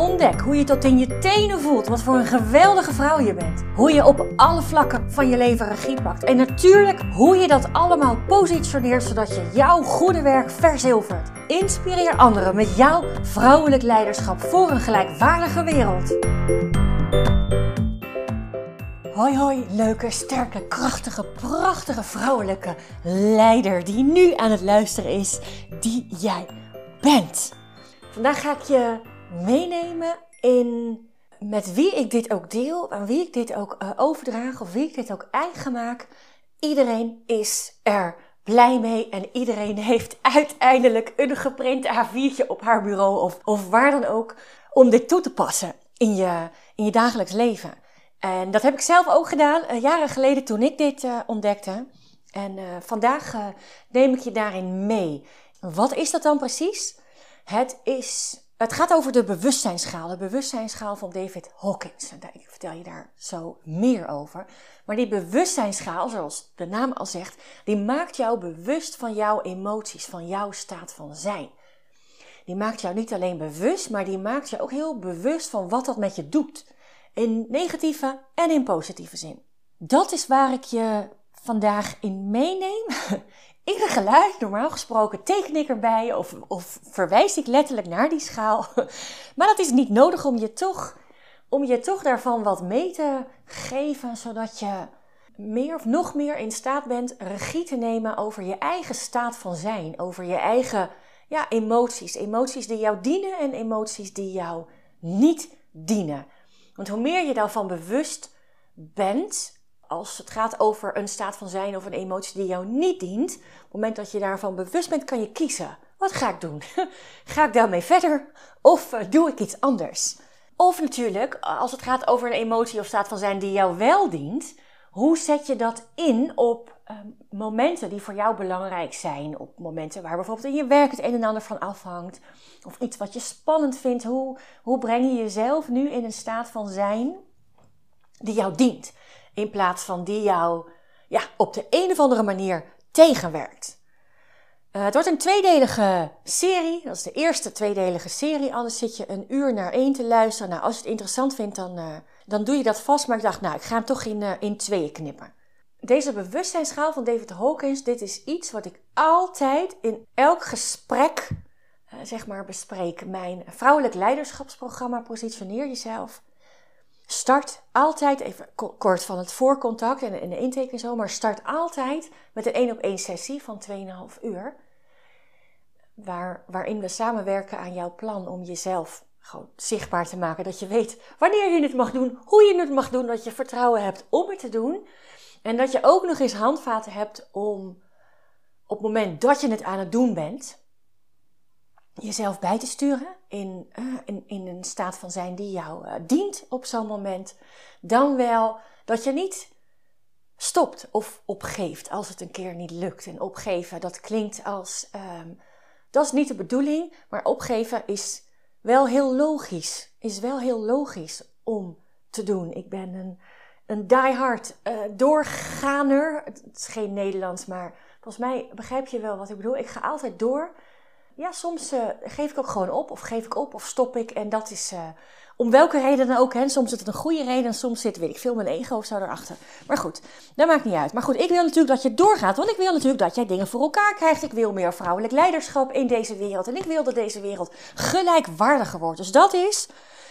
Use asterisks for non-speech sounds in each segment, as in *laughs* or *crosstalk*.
Ontdek hoe je tot in je tenen voelt wat voor een geweldige vrouw je bent. Hoe je op alle vlakken van je leven regie pakt. En natuurlijk hoe je dat allemaal positioneert zodat je jouw goede werk verzilvert. Inspireer anderen met jouw vrouwelijk leiderschap voor een gelijkwaardige wereld. Hoi hoi, leuke, sterke, krachtige, prachtige vrouwelijke leider die nu aan het luisteren is, die jij bent. Vandaag ga ik je meenemen in met wie ik dit ook deel, aan wie ik dit ook uh, overdraag of wie ik dit ook eigen maak. Iedereen is er blij mee en iedereen *laughs* heeft uiteindelijk een geprint A4'tje op haar bureau of, of waar dan ook om dit toe te passen in je, in je dagelijks leven. En dat heb ik zelf ook gedaan, uh, jaren geleden toen ik dit uh, ontdekte. En vandaag neem ik je daarin mee. Wat is dat dan precies? Het is het gaat over de bewustzijnsschaal, de bewustzijnsschaal van David Hawkins. Ik vertel je daar zo meer over. Maar die bewustzijnsschaal, zoals de naam al zegt, die maakt jou bewust van jouw emoties, van jouw staat van zijn. Die maakt jou niet alleen bewust, maar die maakt je ook heel bewust van wat dat met je doet. In negatieve en in positieve zin. Dat is waar ik je vandaag in meeneem *laughs* Ieder geluid, normaal gesproken, teken ik erbij of, of verwijs ik letterlijk naar die schaal. *laughs* Maar dat is niet nodig om je toch, om je toch daarvan wat mee te geven, zodat je meer of nog meer in staat bent regie te nemen over je eigen staat van zijn, over je eigen ja, emoties. Emoties die jou dienen en emoties die jou niet dienen. Want hoe meer je daarvan bewust bent, als het gaat over een staat van zijn of een emotie die jou niet dient, op het moment dat je daarvan bewust bent, kan je kiezen. Wat ga ik doen? *laughs* ga ik daarmee verder of uh, doe ik iets anders? Of natuurlijk, als het gaat over een emotie of staat van zijn die jou wel dient, hoe zet je dat in op uh, momenten die voor jou belangrijk zijn? Op momenten waar bijvoorbeeld in je werk het een en ander van afhangt, of iets wat je spannend vindt. Hoe, hoe breng je jezelf nu in een staat van zijn die jou dient? In plaats van die jou ja, op de een of andere manier tegenwerkt. Uh, het wordt een tweedelige serie. Dat is de eerste tweedelige serie. Anders zit je een uur naar één te luisteren. Nou, als je het interessant vindt, dan, uh, dan doe je dat vast. Maar ik dacht, nou, ik ga hem toch in, uh, in tweeën knippen. Deze bewustzijnsschaal van David Hawkins, dit is iets wat ik altijd in elk gesprek, zeg maar, bespreek. Mijn vrouwelijk leiderschapsprogramma Positioneer Jezelf Start altijd, even kort van het voorcontact en, de intake en zo, maar start altijd met een één op één sessie van 2,5 uur. Waar, waarin we samenwerken aan jouw plan om jezelf gewoon zichtbaar te maken. Dat je weet wanneer je het mag doen, hoe je het mag doen, dat je vertrouwen hebt om het te doen. En dat je ook nog eens handvaten hebt om op het moment dat je het aan het doen bent, jezelf bij te sturen in, uh, in, in een staat van zijn die jou uh, dient op zo'n moment. Dan wel dat je niet stopt of opgeeft als het een keer niet lukt. En opgeven, dat klinkt als. Um, dat is niet de bedoeling, maar opgeven is wel heel logisch. Is wel heel logisch om te doen. Ik ben een, een diehard uh, doorganer. Het is geen Nederlands, maar volgens mij begrijp je wel wat ik bedoel. Ik ga altijd door ja, soms uh, geef ik ook gewoon op, of geef ik op, of stop ik. En dat is uh, om welke reden dan ook. Hè. Soms zit het een goede reden, en soms zit, weet ik veel, mijn ego of zo erachter. Maar goed, dat maakt niet uit. Maar goed, ik wil natuurlijk dat je doorgaat, want ik wil natuurlijk dat jij dingen voor elkaar krijgt. Ik wil meer vrouwelijk leiderschap in deze wereld. En ik wil dat deze wereld gelijkwaardiger wordt. Dus dat is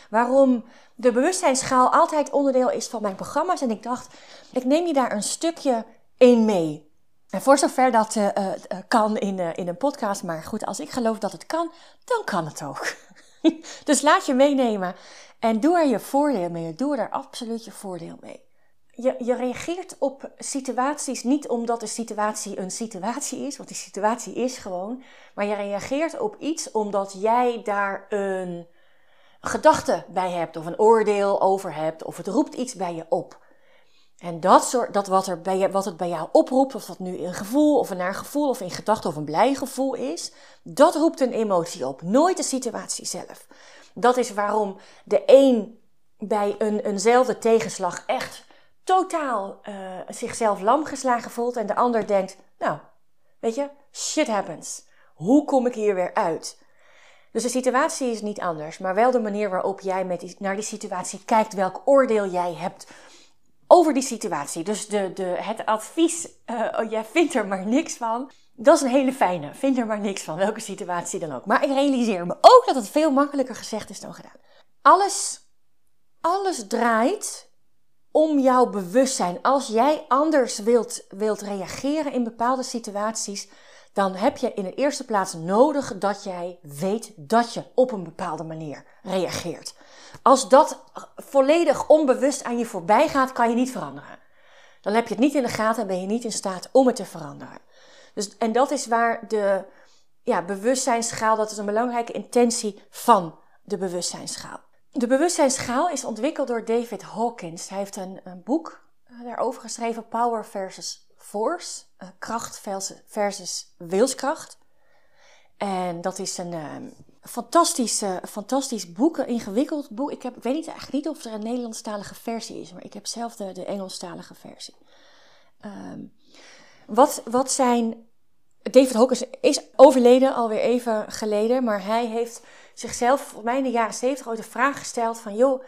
waarom de bewustzijnsschaal altijd onderdeel is van mijn programma's. En ik dacht, ik neem je daar een stukje in mee. En voor zover dat uh, uh, kan in, in een podcast, maar goed, als ik geloof dat het kan, dan kan het ook. *laughs* dus laat je meenemen en doe er je voordeel mee. Doe er absoluut je voordeel mee. Je, je reageert op situaties niet omdat de situatie een situatie is, want die situatie is gewoon, maar je reageert op iets omdat jij daar een gedachte bij hebt of een oordeel over hebt of het roept iets bij je op. En dat, soort, dat wat, er bij, wat het bij jou oproept, of dat nu een gevoel of een naar gevoel of in gedachte of een blij gevoel is, dat roept een emotie op, nooit de situatie zelf. Dat is waarom de een bij een, eenzelfde tegenslag echt totaal uh, zichzelf lam geslagen voelt en de ander denkt, nou, weet je, shit happens. Hoe kom ik hier weer uit? Dus de situatie is niet anders, maar wel de manier waarop jij met naar die situatie kijkt, welk oordeel jij hebt over die situatie. Dus de, de, het advies, uh, oh, jij vindt er maar niks van, dat is een hele fijne. Vind er maar niks van, welke situatie dan ook. Maar ik realiseer me ook dat het veel makkelijker gezegd is dan gedaan. Alles, alles draait om jouw bewustzijn. Als jij anders wilt, wilt reageren in bepaalde situaties, dan heb je in de eerste plaats nodig dat jij weet dat je op een bepaalde manier reageert. Als dat volledig onbewust aan je voorbij gaat, kan je niet veranderen. Dan heb je het niet in de gaten en ben je niet in staat om het te veranderen. Dus, en dat is waar de ja, bewustzijnsschaal, dat is een belangrijke intentie van de bewustzijnsschaal. De bewustzijnsschaal is ontwikkeld door David Hawkins. Hij heeft een, een boek eh, daarover geschreven, Power versus Force, uh, kracht versus wilskracht. En dat is een uh, fantastisch, fantastisch boek, een ingewikkeld boek. Ik, heb, ik weet niet, eigenlijk niet of er een Nederlandstalige versie is, maar ik heb zelf de, de Engelstalige versie. Um, wat, wat zijn. David Hawkins is overleden alweer even geleden, maar hij heeft zichzelf, volgens mij in de jaren 70, ooit de vraag gesteld: van joh,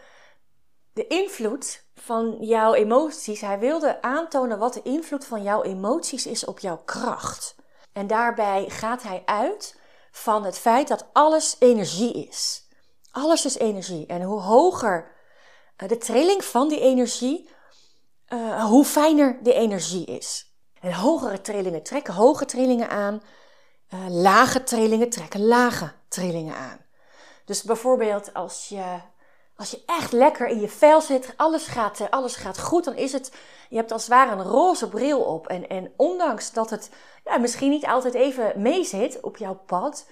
de invloed van jouw emoties. Hij wilde aantonen wat de invloed van jouw emoties is op jouw kracht. En daarbij gaat hij uit van het feit dat alles energie is. Alles is energie. En hoe hoger eh, de trilling van die energie, uh, hoe fijner de energie is. En hogere trillingen trekken hoge trillingen aan. Uh, lage trillingen trekken lage trillingen aan. Dus bijvoorbeeld als je, als je echt lekker in je vel zit, alles gaat, eh, alles gaat goed, dan is het, je hebt als het ware een roze bril op. En, en ondanks dat het ja, misschien niet altijd even mee zit op jouw pad,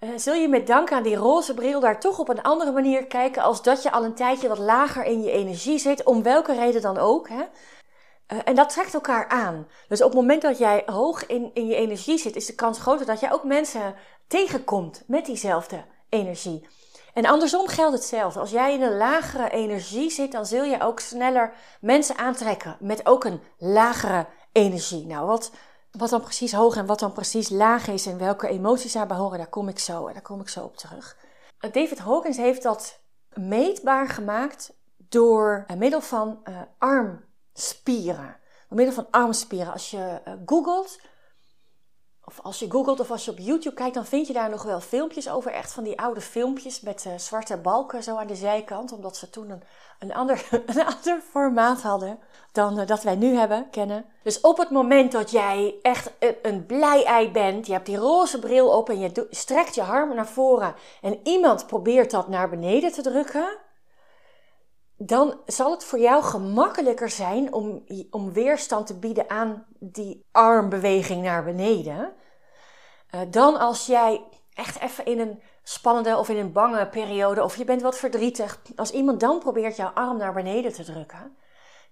uh, zul je met dank aan die roze bril daar toch op een andere manier kijken als dat je al een tijdje wat lager in je energie zit, om welke reden dan ook. Hè? Uh, en dat trekt elkaar aan. Dus op het moment dat jij hoog in, in je energie zit, is de kans groter dat jij ook mensen tegenkomt met diezelfde energie. En andersom geldt hetzelfde. Als jij in een lagere energie zit, dan zul je ook sneller mensen aantrekken met ook een lagere energie. Nou, wat, wat dan precies hoog en wat dan precies laag is en welke emoties daarbij horen, daar kom ik zo, daar kom ik zo op terug. David Hawkins heeft dat meetbaar gemaakt door middel van uh, armspieren. Door middel van armspieren. Als je uh, googelt, of als je googelt of als je op YouTube kijkt, dan vind je daar nog wel filmpjes over. Echt van die oude filmpjes met uh, zwarte balken zo aan de zijkant. Omdat ze toen een, een, ander, *laughs* een ander formaat hadden dan uh, dat wij nu hebben, kennen. Dus op het moment dat jij echt een, een blij ei bent, je hebt die roze bril op en je strekt je armen naar voren. En iemand probeert dat naar beneden te drukken. Dan zal het voor jou gemakkelijker zijn om, om weerstand te bieden aan die armbeweging naar beneden. Uh, dan als jij echt even in een spannende of in een bange periode of je bent wat verdrietig. Als iemand dan probeert jouw arm naar beneden te drukken,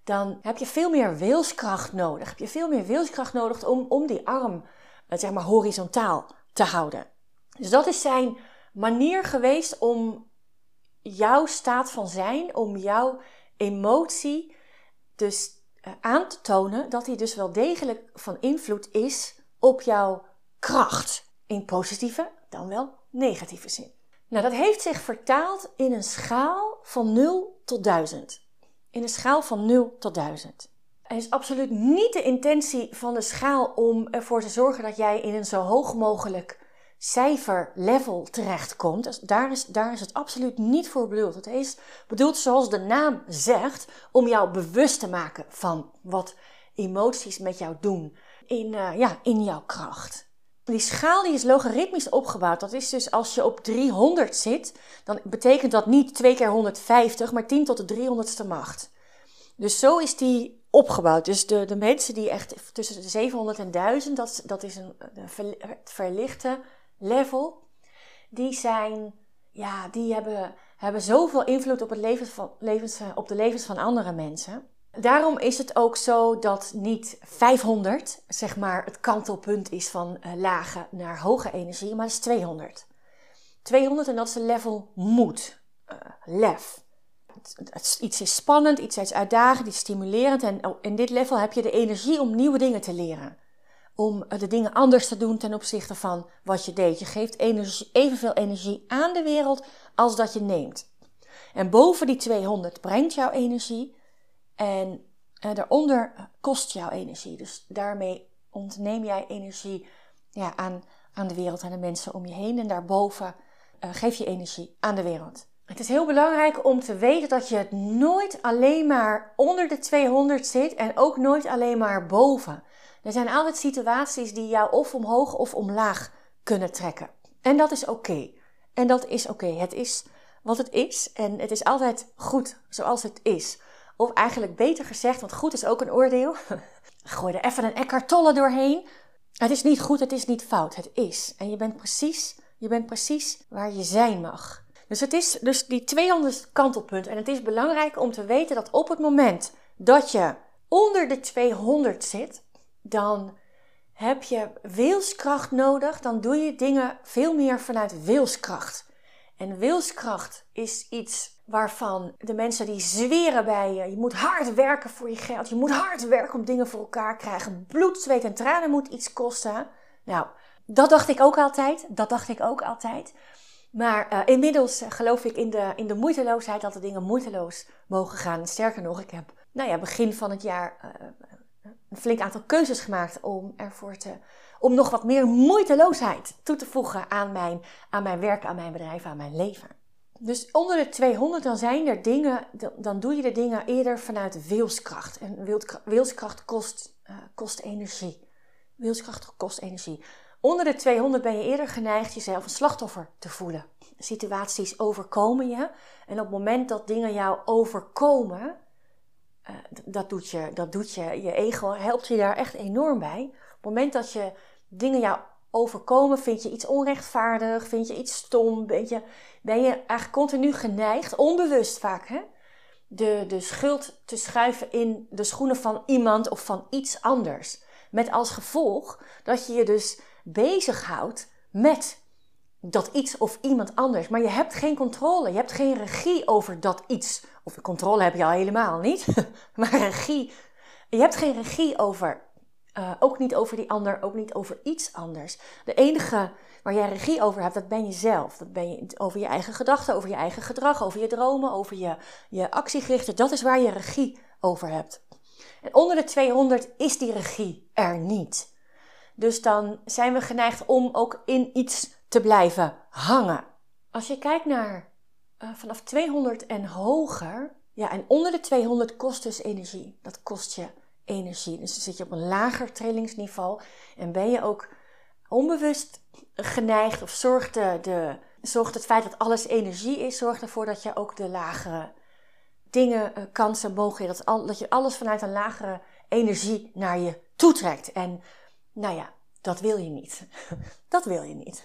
dan heb je veel meer wilskracht nodig. Heb je veel meer wilskracht nodig om, om die arm uh, zeg maar horizontaal te houden. Dus dat is zijn manier geweest om jouw staat van zijn, om jouw emotie dus uh, aan te tonen dat die dus wel degelijk van invloed is op jouw kracht. In positieve dan wel negatieve zin. Nou, dat heeft zich vertaald in een schaal van 0 tot 1000. In een schaal van 0 tot 1000. Het is absoluut niet de intentie van de schaal om ervoor te zorgen dat jij in een zo hoog mogelijk cijferlevel terechtkomt. Dus daar, is, daar is het absoluut niet voor bedoeld. Het is bedoeld, zoals de naam zegt, om jou bewust te maken van wat emoties met jou doen in, uh, ja, in jouw kracht. Die schaal die is logaritmisch opgebouwd. Dat is dus als je op 300 zit, dan betekent dat niet 2 keer 150, maar 10 tot de 300ste macht. Dus zo is die opgebouwd. Dus de, de mensen die echt tussen de 700 en 1000, dat, dat is een verlichte level, die zijn, ja, die hebben, hebben zoveel invloed op, het levens van, levens, op de levens van andere mensen. Daarom is het ook zo dat niet 500, zeg maar, het kantelpunt is van uh, lage naar hoge energie, maar het is 200. 200 en dat is een level moed, uh, lef. Iets is spannend, iets is uitdagend, iets stimulerend. En oh, in dit level heb je de energie om nieuwe dingen te leren. Om de dingen anders te doen ten opzichte van wat je deed. Je geeft evenveel energie aan de wereld als dat je neemt. En boven die 200 brengt jouw energie. En uh, daaronder kost jouw energie. Dus daarmee ontneem jij energie ja, aan, aan de wereld, aan de mensen om je heen. En daarboven uh, geef je energie aan de wereld. Het is heel belangrijk om te weten dat je het nooit alleen maar onder de 200 zit en ook nooit alleen maar boven. Er zijn altijd situaties die jou of omhoog of omlaag kunnen trekken. En dat is oké. En dat is oké. Het is wat het is en het is altijd goed zoals het is. Of eigenlijk beter gezegd, want goed is ook een oordeel. *laughs* Gooi er even een Eckhart Tolle doorheen. Het is niet goed, het is niet fout. Het is. En je bent precies, je bent precies waar je zijn mag. Dus het is dus die 200 kantelpunt. En het is belangrijk om te weten dat op het moment dat je onder de 200 zit, dan heb je wilskracht nodig. Dan doe je dingen veel meer vanuit wilskracht. En wilskracht is iets waarvan de mensen die zweren bij je. Je moet hard werken voor je geld. Je moet hard werken om dingen voor elkaar te krijgen. Bloed, zweet en tranen moet iets kosten. Nou, dat dacht ik ook altijd. Dat dacht ik ook altijd. Maar uh, inmiddels uh, geloof ik in de, in de moeiteloosheid dat de dingen moeiteloos mogen gaan. Sterker nog, ik heb nou ja, begin van het jaar uh, een flink aantal keuzes gemaakt om ervoor te. om nog wat meer moeiteloosheid toe te voegen aan mijn, aan mijn werk, aan mijn bedrijf, aan mijn leven. Dus onder de 200 dan zijn er dingen, dan doe je de dingen eerder vanuit wilskracht. En wilskracht kost, kost energie. Wilskracht kost energie. Onder de 200 ben je eerder geneigd jezelf een slachtoffer te voelen. Situaties overkomen je. En op het moment dat dingen jou overkomen, uh, dat, doet je, dat doet je, je ego helpt je daar echt enorm bij. Op het moment dat je dingen jou overkomen, vind je iets onrechtvaardig, vind je iets stom, ben je, ben je eigenlijk continu geneigd, onbewust vaak, hè, de, de schuld te schuiven in de schoenen van iemand of van iets anders. Met als gevolg dat je je dus bezighoudt met dat iets of iemand anders. Maar je hebt geen controle. Je hebt geen regie over dat iets. Controle heb je al helemaal niet. *laughs* maar regie. Je hebt geen regie over. Uh, ook niet over die ander, ook niet over iets anders. De enige waar jij regie over hebt, dat ben je zelf. Dat ben je over je eigen gedachten, over je eigen gedrag, over je dromen, over je, je actiegerichten. Dat is waar je regie over hebt. En onder de 200 is die regie er niet. Dus dan zijn we geneigd om ook in iets te blijven hangen. Als je kijkt naar uh, vanaf 200 en hoger, ja, en onder de 200 kost dus energie. Dat kost je energie. Dus dan zit je op een lager trillingsniveau en ben je ook onbewust geneigd of zorgt, de, zorgt het feit dat alles energie is, zorgt ervoor dat je ook de lagere dingen, uh, kansen, dat, al, dat je alles vanuit een lagere energie naar je toetrekt. En nou ja, dat wil je niet. *laughs* dat wil je niet.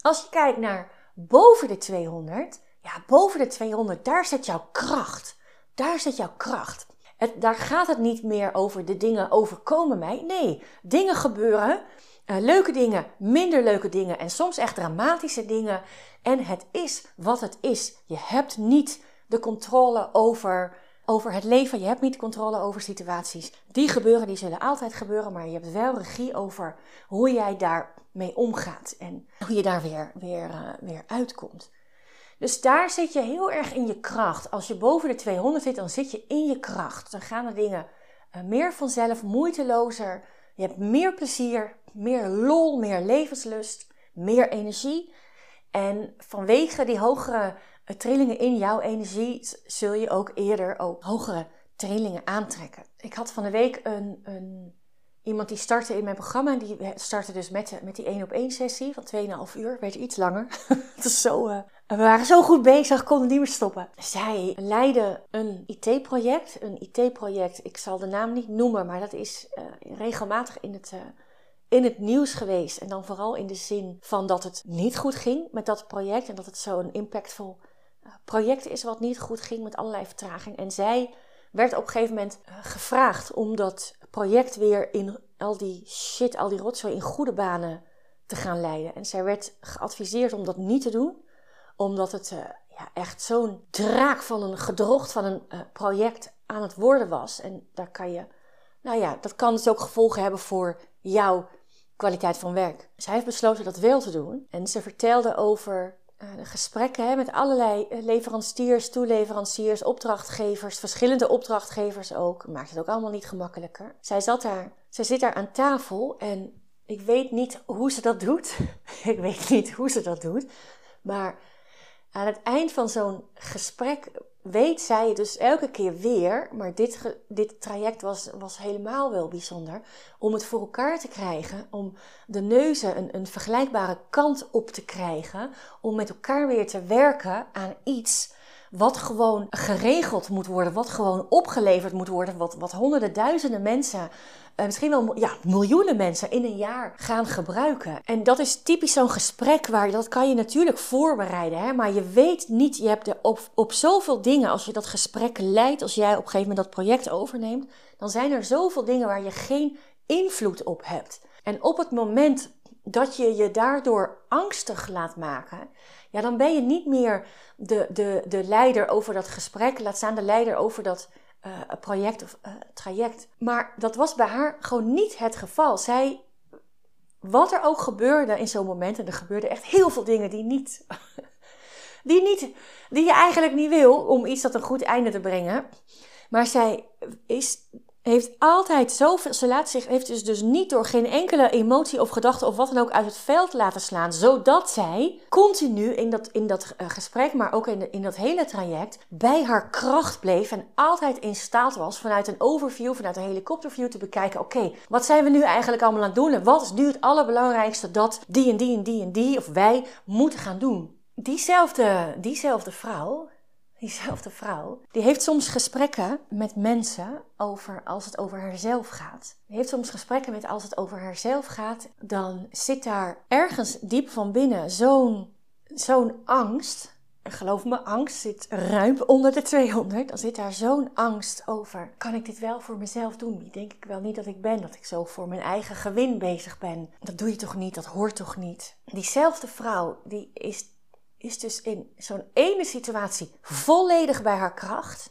Als je kijkt naar boven de 200, ja, boven de 200, daar zit jouw kracht. Daar zit jouw kracht. Het, daar gaat het niet meer over de dingen overkomen mij. Nee, dingen gebeuren. Uh, leuke dingen, minder leuke dingen en soms echt dramatische dingen. En het is wat het is. Je hebt niet de controle over over het leven. Je hebt niet controle over situaties. Die gebeuren, die zullen altijd gebeuren, maar je hebt wel regie over hoe jij daarmee omgaat en hoe je daar weer, weer, uh, weer uitkomt. Dus daar zit je heel erg in je kracht. Als je boven de 200 zit, dan zit je in je kracht. Dan gaan de dingen uh, meer vanzelf, moeitelozer. Je hebt meer plezier, meer lol, meer levenslust, meer energie. En vanwege die hogere trillingen in jouw energie zul je ook eerder ook hogere trillingen aantrekken. Ik had van de week een, een iemand die startte in mijn programma. Die startte dus met, met die 1 op 1 sessie van 2,5 uur. Werd iets langer. *laughs* Het is zo, we waren zo goed bezig, konden niet meer stoppen. Zij leidde een IT-project. Een IT-project, ik zal de naam niet noemen, maar dat is uh, regelmatig in het, uh, in het nieuws geweest. En dan vooral in de zin van dat het niet goed ging met dat project. En dat het zo'n impactvol project is wat niet goed ging met allerlei vertraging. En zij werd op een gegeven moment eh, gevraagd om dat project weer in al die shit, al die rotzooi in goede banen te gaan leiden. En zij werd geadviseerd om dat niet te doen, omdat het uh, ja, echt zo'n draak van een gedrocht van een uh, project aan het worden was. En daar kan je, nou ja, dat kan dus ook gevolgen hebben voor jouw kwaliteit van werk. Zij heeft besloten dat wel te doen. En ze vertelde over de gesprekken hè, met allerlei leveranciers, toeleveranciers, opdrachtgevers, verschillende opdrachtgevers ook. Maakt het ook allemaal niet gemakkelijker. Zij zat daar, zij zit daar aan tafel en ik weet niet hoe ze dat doet. *laughs* ik weet niet hoe ze dat doet. Maar aan het eind van zo'n gesprek weet zij dus elke keer weer, maar dit, dit traject was, was helemaal wel bijzonder, om het voor elkaar te krijgen, om de neuzen een, een vergelijkbare kant op te krijgen, om met elkaar weer te werken aan iets wat gewoon geregeld moet worden, wat gewoon opgeleverd moet worden, wat, wat honderden duizenden mensen uh, misschien wel ja, miljoenen mensen in een jaar gaan gebruiken. En dat is typisch zo'n gesprek waar dat kan je natuurlijk voorbereiden, hè? maar je weet niet, je hebt op, op zoveel dingen, als je dat gesprek leidt, als jij op een gegeven moment dat project overneemt, dan zijn er zoveel dingen waar je geen invloed op hebt. En op het moment dat je je daardoor angstig laat maken, ja, dan ben je niet meer de, de, de leider over dat gesprek, laat staan de leider over dat uh, project of uh, traject. Maar dat was bij haar gewoon niet het geval. Zij, wat er ook gebeurde in zo'n moment, en er gebeurden echt heel veel dingen die niet, *laughs* die niet, die je eigenlijk niet wil om iets tot een goed einde te brengen. Maar zij is heeft altijd zoveel, ze laat zich, heeft dus, dus niet door geen enkele emotie of gedachte of wat dan ook uit het veld laten slaan, zodat zij continu in dat, in dat uh, gesprek, maar ook in, de, in dat hele traject, bij haar kracht bleef en altijd in staat was vanuit een overview, vanuit een helikopterview te bekijken, oké, wat zijn we nu eigenlijk allemaal aan het doen en wat is nu het allerbelangrijkste dat die en die en die en die of wij moeten gaan doen. Diezelfde, diezelfde vrouw *laughs* diezelfde vrouw, die heeft soms gesprekken met mensen over als het over haarzelf gaat. Die heeft soms gesprekken met als het over haarzelf gaat, dan zit daar ergens diep van binnen zo'n zo'n angst. En geloof me, angst zit ruim onder de 200. Dan zit daar zo'n angst over. Kan ik dit wel voor mezelf doen? Die denk ik wel niet dat ik ben. Dat ik zo voor mijn eigen gewin bezig ben. Dat doe je toch niet? Dat hoort toch niet? Diezelfde vrouw, die is is dus in zo'n ene situatie volledig bij haar kracht.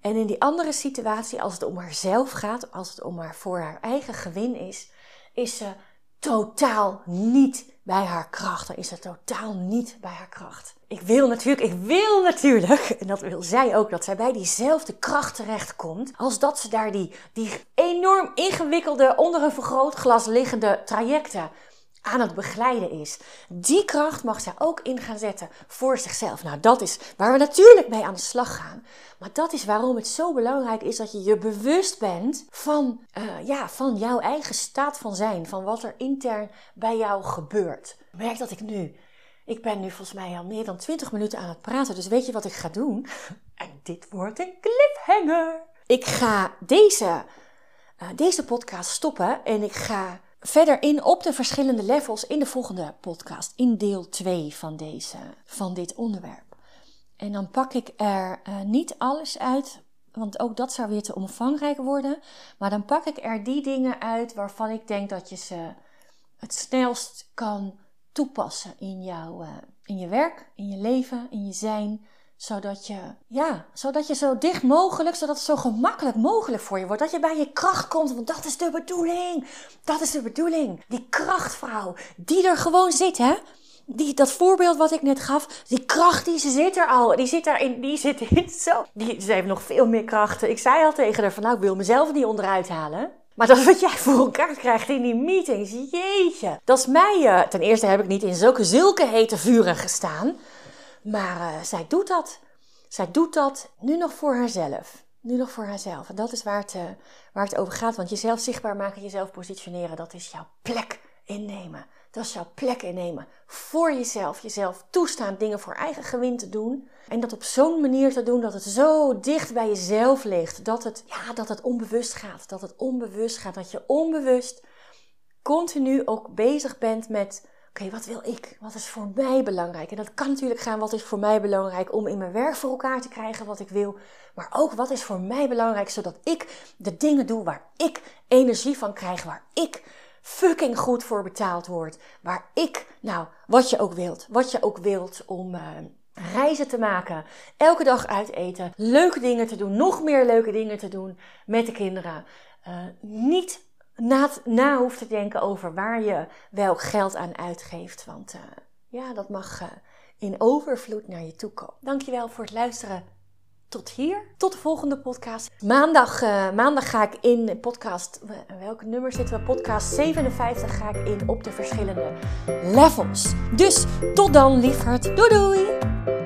En in die andere situatie, als het om haarzelf gaat, als het om haar voor haar eigen gewin is, is ze totaal niet bij haar kracht. Dan is ze totaal niet bij haar kracht. Ik wil natuurlijk, ik wil natuurlijk, *laughs* en dat wil zij ook, dat zij bij diezelfde kracht terechtkomt. Als dat ze daar die, die enorm ingewikkelde, onder een vergrootglas liggende trajecten aan het begeleiden is. Die kracht mag zij ook in gaan zetten voor zichzelf. Nou, dat is waar we natuurlijk mee aan de slag gaan. Maar dat is waarom het zo belangrijk is dat je je bewust bent van, uh, ja, van jouw eigen staat van zijn. Van wat er intern bij jou gebeurt. Merk dat ik nu. Ik ben nu volgens mij al meer dan 20 minuten aan het praten. Dus weet je wat ik ga doen? En dit wordt een cliffhanger. Ik ga deze, uh, deze podcast stoppen en ik ga verder in op de verschillende levels in de volgende podcast, in deel 2 van, deze, van dit onderwerp. En dan pak ik er uh, niet alles uit, want ook dat zou weer te omvangrijk worden. Maar dan pak ik er die dingen uit waarvan ik denk dat je ze het snelst kan toepassen in, jouw, uh, in je werk, in je leven, in je zijn zodat je, ja, zodat je zo dicht mogelijk, zodat het zo gemakkelijk mogelijk voor je wordt. Dat je bij je kracht komt, want dat is de bedoeling. Dat is de bedoeling. Die krachtvrouw, die er gewoon zit, hè. Die, dat voorbeeld wat ik net gaf, die kracht die ze zit er al. Die zit daarin, die zit in *laughs* zo. Die, ze heeft nog veel meer krachten. Ik zei al tegen haar van nou, ik wil mezelf niet onderuit halen. Maar dat wat jij voor elkaar krijgt in die meetings, jeetje. Dat is mij, uh, ten eerste heb ik niet in zulke, zulke hete vuren gestaan. Maar uh, zij doet dat. Zij doet dat nu nog voor haarzelf. Nu nog voor haarzelf. En dat is waar het, uh, waar het over gaat. Want jezelf zichtbaar maken, jezelf positioneren, dat is jouw plek innemen. Dat is jouw plek innemen voor jezelf. Jezelf toestaan dingen voor eigen gewin te doen. En dat op zo'n manier te doen dat het zo dicht bij jezelf ligt. Dat het, ja, dat het onbewust gaat. Dat het onbewust gaat. Dat je onbewust continu ook bezig bent met Oké, wat wil ik? Wat is voor mij belangrijk? En dat kan natuurlijk gaan, wat is voor mij belangrijk om in mijn werk voor elkaar te krijgen wat ik wil. Maar ook, wat is voor mij belangrijk zodat ik de dingen doe waar ik energie van krijg, waar ik fucking goed voor betaald word. Waar ik, nou, wat je ook wilt, wat je ook wilt om uh, reizen te maken, elke dag uit eten, leuke dingen te doen, nog meer leuke dingen te doen met de kinderen. Uh, niet na, na hoeft te denken over waar je wel geld aan uitgeeft. Want uh, ja, dat mag uh, in overvloed naar je toe komen. Dankjewel voor het luisteren. Tot hier. Tot de volgende podcast. Maandag, uh, maandag ga ik in podcast. Welke nummer zitten we? Podcast 57 ga ik in op de verschillende levels. Dus tot dan, lieverd. Doei doei!